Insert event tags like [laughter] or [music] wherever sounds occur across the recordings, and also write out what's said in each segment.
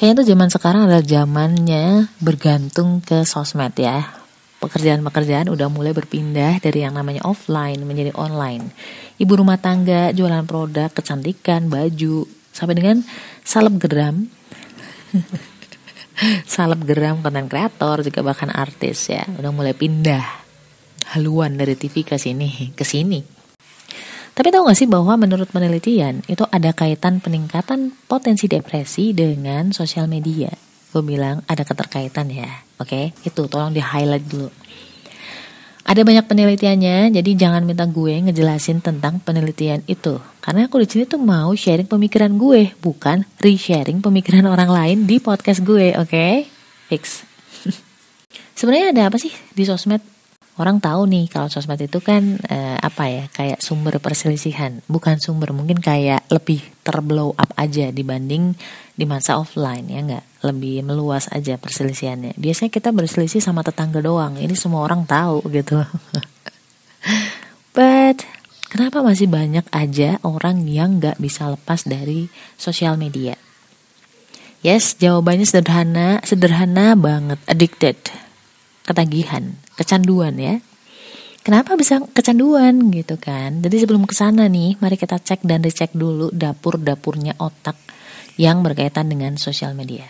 Kayaknya tuh zaman sekarang adalah zamannya bergantung ke sosmed ya. Pekerjaan-pekerjaan udah mulai berpindah dari yang namanya offline menjadi online. Ibu rumah tangga jualan produk kecantikan, baju, sampai dengan geram, salep [laughs] geram konten kreator juga bahkan artis ya udah mulai pindah haluan dari TV ke sini ke sini tapi tahu gak sih bahwa menurut penelitian itu ada kaitan peningkatan potensi depresi dengan sosial media? Gue bilang ada keterkaitan ya, oke? Okay? Itu tolong di highlight dulu. Ada banyak penelitiannya, jadi jangan minta gue ngejelasin tentang penelitian itu. Karena aku di sini tuh mau sharing pemikiran gue, bukan re-sharing pemikiran orang lain di podcast gue, oke? Okay? Fix. [laughs] Sebenarnya ada apa sih di sosmed? Orang tahu nih kalau sosmed itu kan eh, apa ya kayak sumber perselisihan bukan sumber mungkin kayak lebih terblow up aja dibanding di masa offline ya nggak? Lebih meluas aja perselisihannya. Biasanya kita berselisih sama tetangga doang ini semua orang tahu gitu. [laughs] But kenapa masih banyak aja orang yang nggak bisa lepas dari sosial media? Yes jawabannya sederhana sederhana banget addicted ketagihan kecanduan ya. Kenapa bisa kecanduan gitu kan? Jadi sebelum ke sana nih, mari kita cek dan dicek dulu dapur-dapurnya otak yang berkaitan dengan sosial media.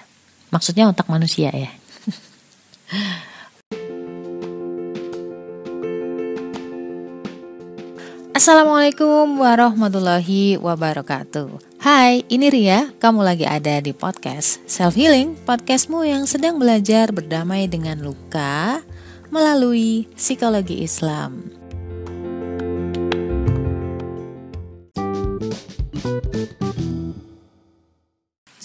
Maksudnya otak manusia ya. [laughs] Assalamualaikum warahmatullahi wabarakatuh. Hai, ini Ria. Kamu lagi ada di podcast Self Healing, podcastmu yang sedang belajar berdamai dengan luka, melalui psikologi Islam.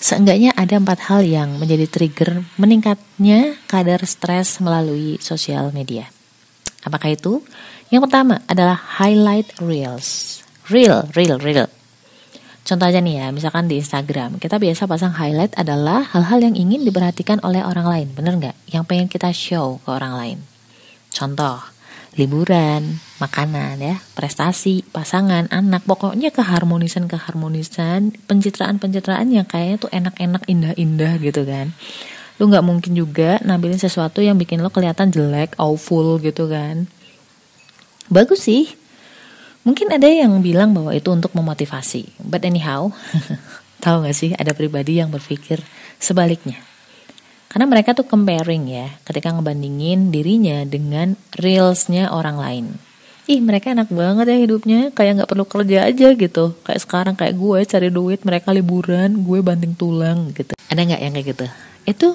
Seenggaknya ada empat hal yang menjadi trigger meningkatnya kadar stres melalui sosial media. Apakah itu? Yang pertama adalah highlight reels. Reel, reel, reel. Contoh aja nih ya, misalkan di Instagram, kita biasa pasang highlight adalah hal-hal yang ingin diperhatikan oleh orang lain, bener nggak? Yang pengen kita show ke orang lain. Contoh, liburan, makanan ya, prestasi, pasangan, anak, pokoknya keharmonisan-keharmonisan, pencitraan-pencitraan yang kayaknya tuh enak-enak, indah-indah gitu kan. Lu nggak mungkin juga nampilin sesuatu yang bikin lo kelihatan jelek, awful gitu kan. Bagus sih. Mungkin ada yang bilang bahwa itu untuk memotivasi. But anyhow, [laughs] tahu gak sih ada pribadi yang berpikir sebaliknya karena mereka tuh comparing ya, ketika ngebandingin dirinya dengan reelsnya orang lain. Ih mereka enak banget ya hidupnya, kayak nggak perlu kerja aja gitu. Kayak sekarang kayak gue cari duit, mereka liburan, gue banting tulang gitu. Ada nggak yang kayak gitu? Itu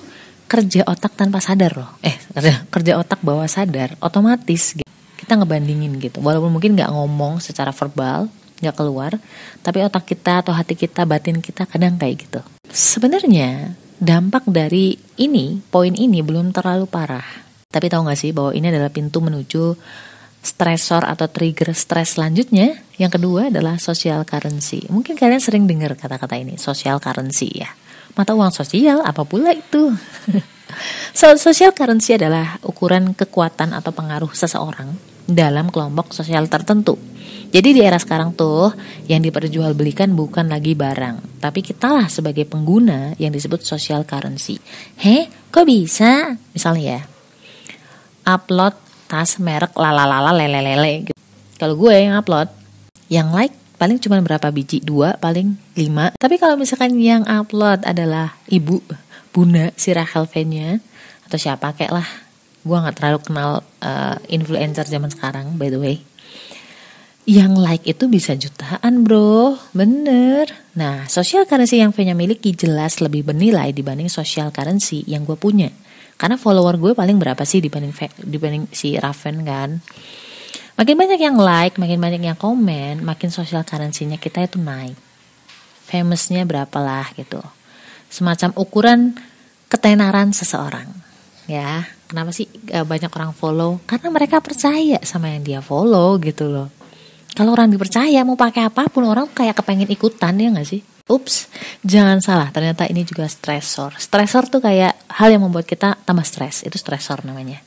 kerja otak tanpa sadar loh. Eh kerja, kerja otak bawah sadar, otomatis gitu. kita ngebandingin gitu. Walaupun mungkin nggak ngomong secara verbal, nggak keluar, tapi otak kita atau hati kita, batin kita kadang kayak gitu. Sebenarnya dampak dari ini, poin ini belum terlalu parah. Tapi tahu gak sih bahwa ini adalah pintu menuju stresor atau trigger stres selanjutnya. Yang kedua adalah social currency. Mungkin kalian sering dengar kata-kata ini, social currency ya. Mata uang sosial, apa pula itu? [laughs] so, social currency adalah ukuran kekuatan atau pengaruh seseorang dalam kelompok sosial tertentu. Jadi di era sekarang tuh yang diperjualbelikan bukan lagi barang, tapi kita lah sebagai pengguna yang disebut social currency. Heh, kok bisa? Misalnya ya, upload tas merek lalalala lele lele gitu. Kalau gue yang upload, yang like paling cuma berapa biji? Dua, paling lima. Tapi kalau misalkan yang upload adalah ibu, bunda si Rachel V-nya, atau siapa kayak lah. Gue gak terlalu kenal uh, influencer zaman sekarang by the way yang like itu bisa jutaan bro, bener. Nah, social currency yang V-nya miliki jelas lebih bernilai dibanding social currency yang gue punya. Karena follower gue paling berapa sih dibanding dibanding si Raven kan? Makin banyak yang like, makin banyak yang komen, makin social currency-nya kita itu naik. Famousnya berapa lah gitu. Semacam ukuran ketenaran seseorang. Ya, kenapa sih banyak orang follow? Karena mereka percaya sama yang dia follow gitu loh kalau orang dipercaya mau pakai apa pun orang kayak kepengen ikutan ya nggak sih? Ups, jangan salah. Ternyata ini juga stresor. Stresor tuh kayak hal yang membuat kita tambah stres. Itu stresor namanya.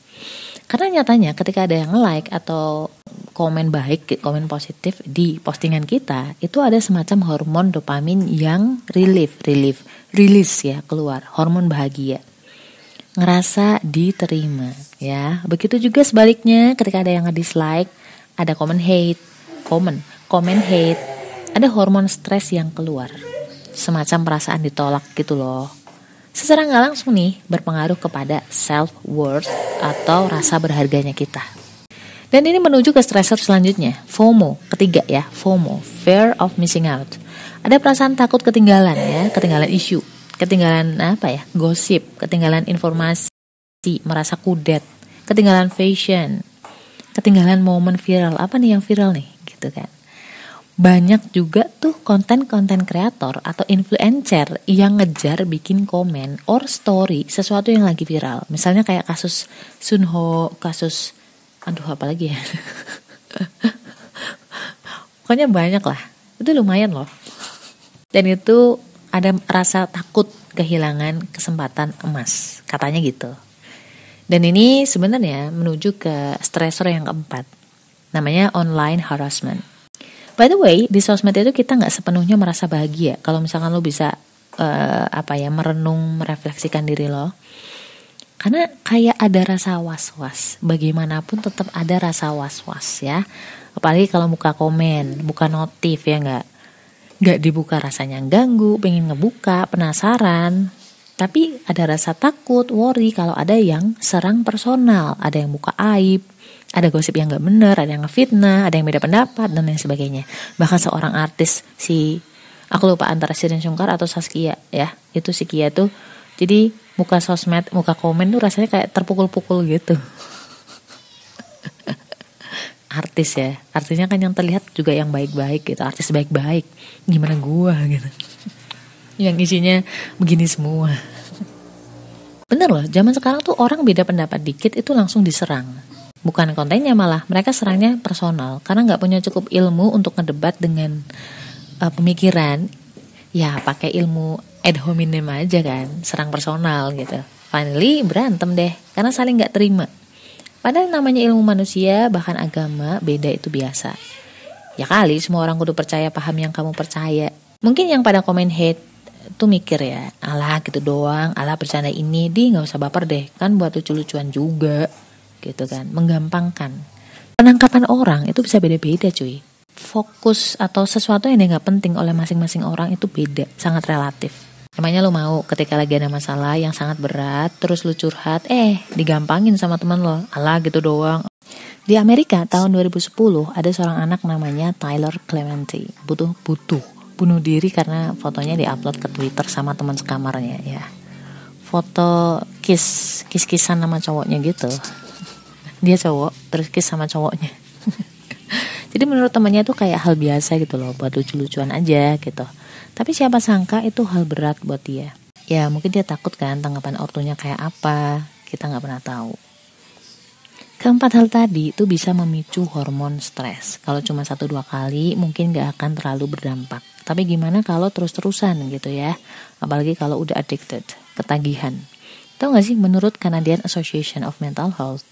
Karena nyatanya ketika ada yang like atau komen baik, komen positif di postingan kita, itu ada semacam hormon dopamin yang relief, relief, rilis ya keluar, hormon bahagia. Ngerasa diterima ya. Begitu juga sebaliknya ketika ada yang nge-dislike, ada komen hate, komen, komen hate, ada hormon stres yang keluar. Semacam perasaan ditolak gitu loh. Secara nggak langsung nih berpengaruh kepada self worth atau rasa berharganya kita. Dan ini menuju ke stressor selanjutnya, FOMO, ketiga ya, FOMO, fear of missing out. Ada perasaan takut ketinggalan ya, ketinggalan isu, ketinggalan apa ya, gosip, ketinggalan informasi, merasa kudet, ketinggalan fashion, ketinggalan momen viral. Apa nih yang viral nih, gitu kan? Banyak juga tuh konten-konten kreator atau influencer yang ngejar bikin komen or story sesuatu yang lagi viral. Misalnya kayak kasus Sunho, kasus aduh apa lagi ya? [laughs] Pokoknya banyak lah. Itu lumayan loh. Dan itu ada rasa takut kehilangan kesempatan emas. Katanya gitu. Dan ini sebenarnya menuju ke stressor yang keempat namanya online harassment by the way di sosmed itu kita nggak sepenuhnya merasa bahagia kalau misalkan lo bisa uh, apa ya merenung merefleksikan diri lo karena kayak ada rasa was-was. Bagaimanapun tetap ada rasa was-was ya. Apalagi kalau buka komen, buka notif ya nggak nggak dibuka rasanya ganggu, pengen ngebuka, penasaran. Tapi ada rasa takut, worry kalau ada yang serang personal, ada yang buka aib, ada gosip yang nggak bener, ada yang ngefitnah, ada yang beda pendapat dan lain sebagainya. Bahkan seorang artis si aku lupa antara Sirin Sungkar atau Saskia ya, itu si Kia tuh jadi muka sosmed muka komen tuh rasanya kayak terpukul-pukul gitu. [laughs] Artis ya. Artinya kan yang terlihat juga yang baik-baik gitu. Artis baik-baik. Gimana gua gitu. [laughs] Yang isinya begini semua. [laughs] Bener loh zaman sekarang tuh orang beda pendapat dikit itu langsung diserang bukan kontennya malah mereka serangnya personal. Karena nggak punya cukup ilmu untuk ngedebat dengan uh, pemikiran ya pakai ilmu ad hominem aja kan serang personal gitu. Finally berantem deh karena saling nggak terima. Padahal namanya ilmu manusia bahkan agama beda itu biasa. Ya kali semua orang kudu percaya paham yang kamu percaya. Mungkin yang pada komen hate tuh mikir ya alah gitu doang alah bercanda ini di nggak usah baper deh. Kan buat lucu-lucuan juga gitu kan menggampangkan penangkapan orang itu bisa beda-beda cuy fokus atau sesuatu yang nggak penting oleh masing-masing orang itu beda sangat relatif Emangnya lo mau ketika lagi ada masalah yang sangat berat, terus lu curhat, eh digampangin sama teman lo, alah gitu doang. Di Amerika tahun 2010 ada seorang anak namanya Tyler Clementi, butuh butuh bunuh diri karena fotonya diupload ke Twitter sama teman sekamarnya ya. Foto kiss kiss kissan sama cowoknya gitu. Dia cowok terus kiss sama cowoknya. [laughs] Jadi menurut temannya itu kayak hal biasa gitu loh, buat lucu-lucuan aja gitu. Tapi siapa sangka itu hal berat buat dia. Ya mungkin dia takut kan tanggapan ortunya kayak apa, kita nggak pernah tahu. Keempat hal tadi itu bisa memicu hormon stres. Kalau cuma satu dua kali mungkin nggak akan terlalu berdampak. Tapi gimana kalau terus-terusan gitu ya? Apalagi kalau udah addicted, ketagihan. Tahu nggak sih menurut Canadian Association of Mental Health,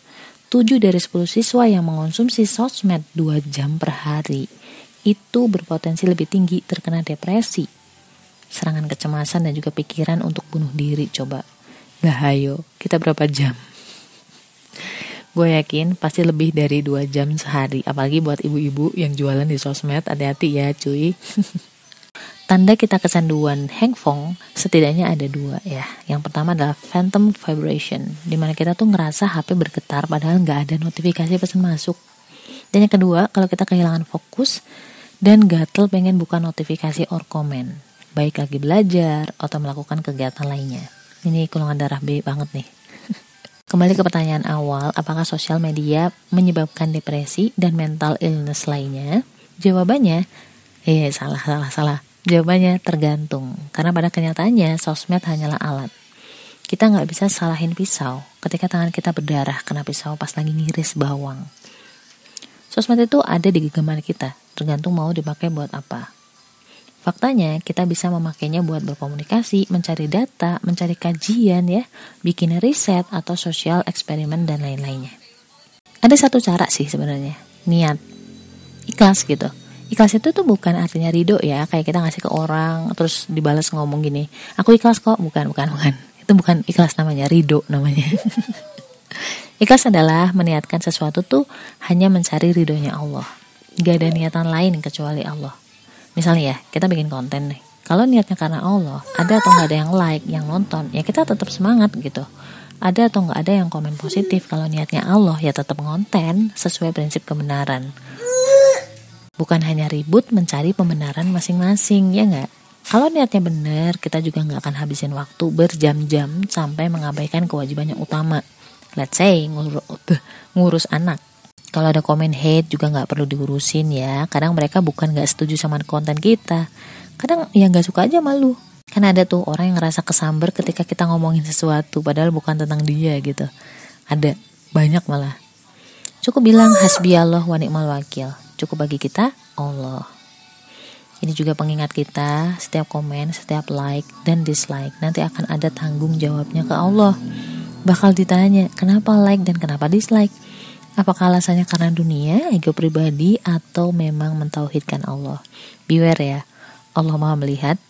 7 dari 10 siswa yang mengonsumsi sosmed 2 jam per hari itu berpotensi lebih tinggi terkena depresi, serangan kecemasan dan juga pikiran untuk bunuh diri. Coba, bahayo, kita berapa jam? Gue yakin pasti lebih dari dua jam sehari, apalagi buat ibu-ibu yang jualan di sosmed, hati-hati ya cuy. [laughs] Tanda kita kecanduan handphone setidaknya ada dua ya. Yang pertama adalah phantom vibration, di mana kita tuh ngerasa HP bergetar padahal nggak ada notifikasi pesan masuk. Dan yang kedua, kalau kita kehilangan fokus, dan gatel pengen buka notifikasi or komen, baik lagi belajar atau melakukan kegiatan lainnya. Ini golongan darah B banget nih. [laughs] Kembali ke pertanyaan awal, apakah sosial media menyebabkan depresi dan mental illness lainnya? Jawabannya, eh salah, salah, salah. Jawabannya tergantung, karena pada kenyataannya sosmed hanyalah alat. Kita nggak bisa salahin pisau ketika tangan kita berdarah kena pisau pas lagi ngiris bawang. Sosmed itu ada di genggaman kita, tergantung mau dipakai buat apa. Faktanya, kita bisa memakainya buat berkomunikasi, mencari data, mencari kajian ya, bikin riset atau sosial eksperimen dan lain-lainnya. Ada satu cara sih sebenarnya, niat. ikhlas gitu ikhlas itu tuh bukan artinya ridho ya kayak kita ngasih ke orang terus dibalas ngomong gini aku ikhlas kok. Bukan bukan bukan. Itu bukan ikhlas namanya ridho namanya. [laughs] Ikhlas adalah meniatkan sesuatu tuh hanya mencari ridhonya Allah. Gak ada niatan lain kecuali Allah. Misalnya ya kita bikin konten nih. Kalau niatnya karena Allah ada atau nggak ada yang like yang nonton ya kita tetap semangat gitu. Ada atau nggak ada yang komen positif kalau niatnya Allah ya tetap ngonten sesuai prinsip kebenaran bukan hanya ribut mencari pembenaran masing-masing ya nggak? Kalau niatnya benar kita juga nggak akan habisin waktu berjam-jam sampai mengabaikan kewajiban yang utama. Let's say ngurus, ngurus anak. Kalau ada komen hate juga nggak perlu diurusin ya. Kadang mereka bukan nggak setuju sama konten kita. Kadang ya nggak suka aja malu. Kan ada tuh orang yang ngerasa kesamber ketika kita ngomongin sesuatu padahal bukan tentang dia gitu. Ada, banyak malah. Cukup bilang hasbi Allah wa ni'mal wakil. Cukup bagi kita Allah. Ini juga pengingat kita, setiap komen, setiap like dan dislike nanti akan ada tanggung jawabnya ke Allah. Bakal ditanya, kenapa like dan kenapa dislike? Apakah alasannya karena dunia, ego pribadi, atau memang mentauhidkan Allah? Beware ya, Allah maha melihat,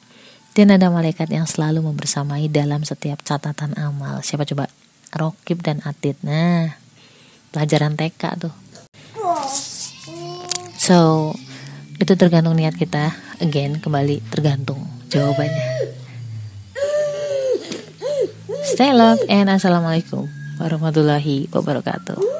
dan ada malaikat yang selalu membersamai dalam setiap catatan amal. Siapa coba? Rokib dan Atid. Nah, pelajaran TK tuh. So, itu tergantung niat kita. Again, kembali tergantung jawabannya. Stay love and assalamualaikum warahmatullahi wabarakatuh.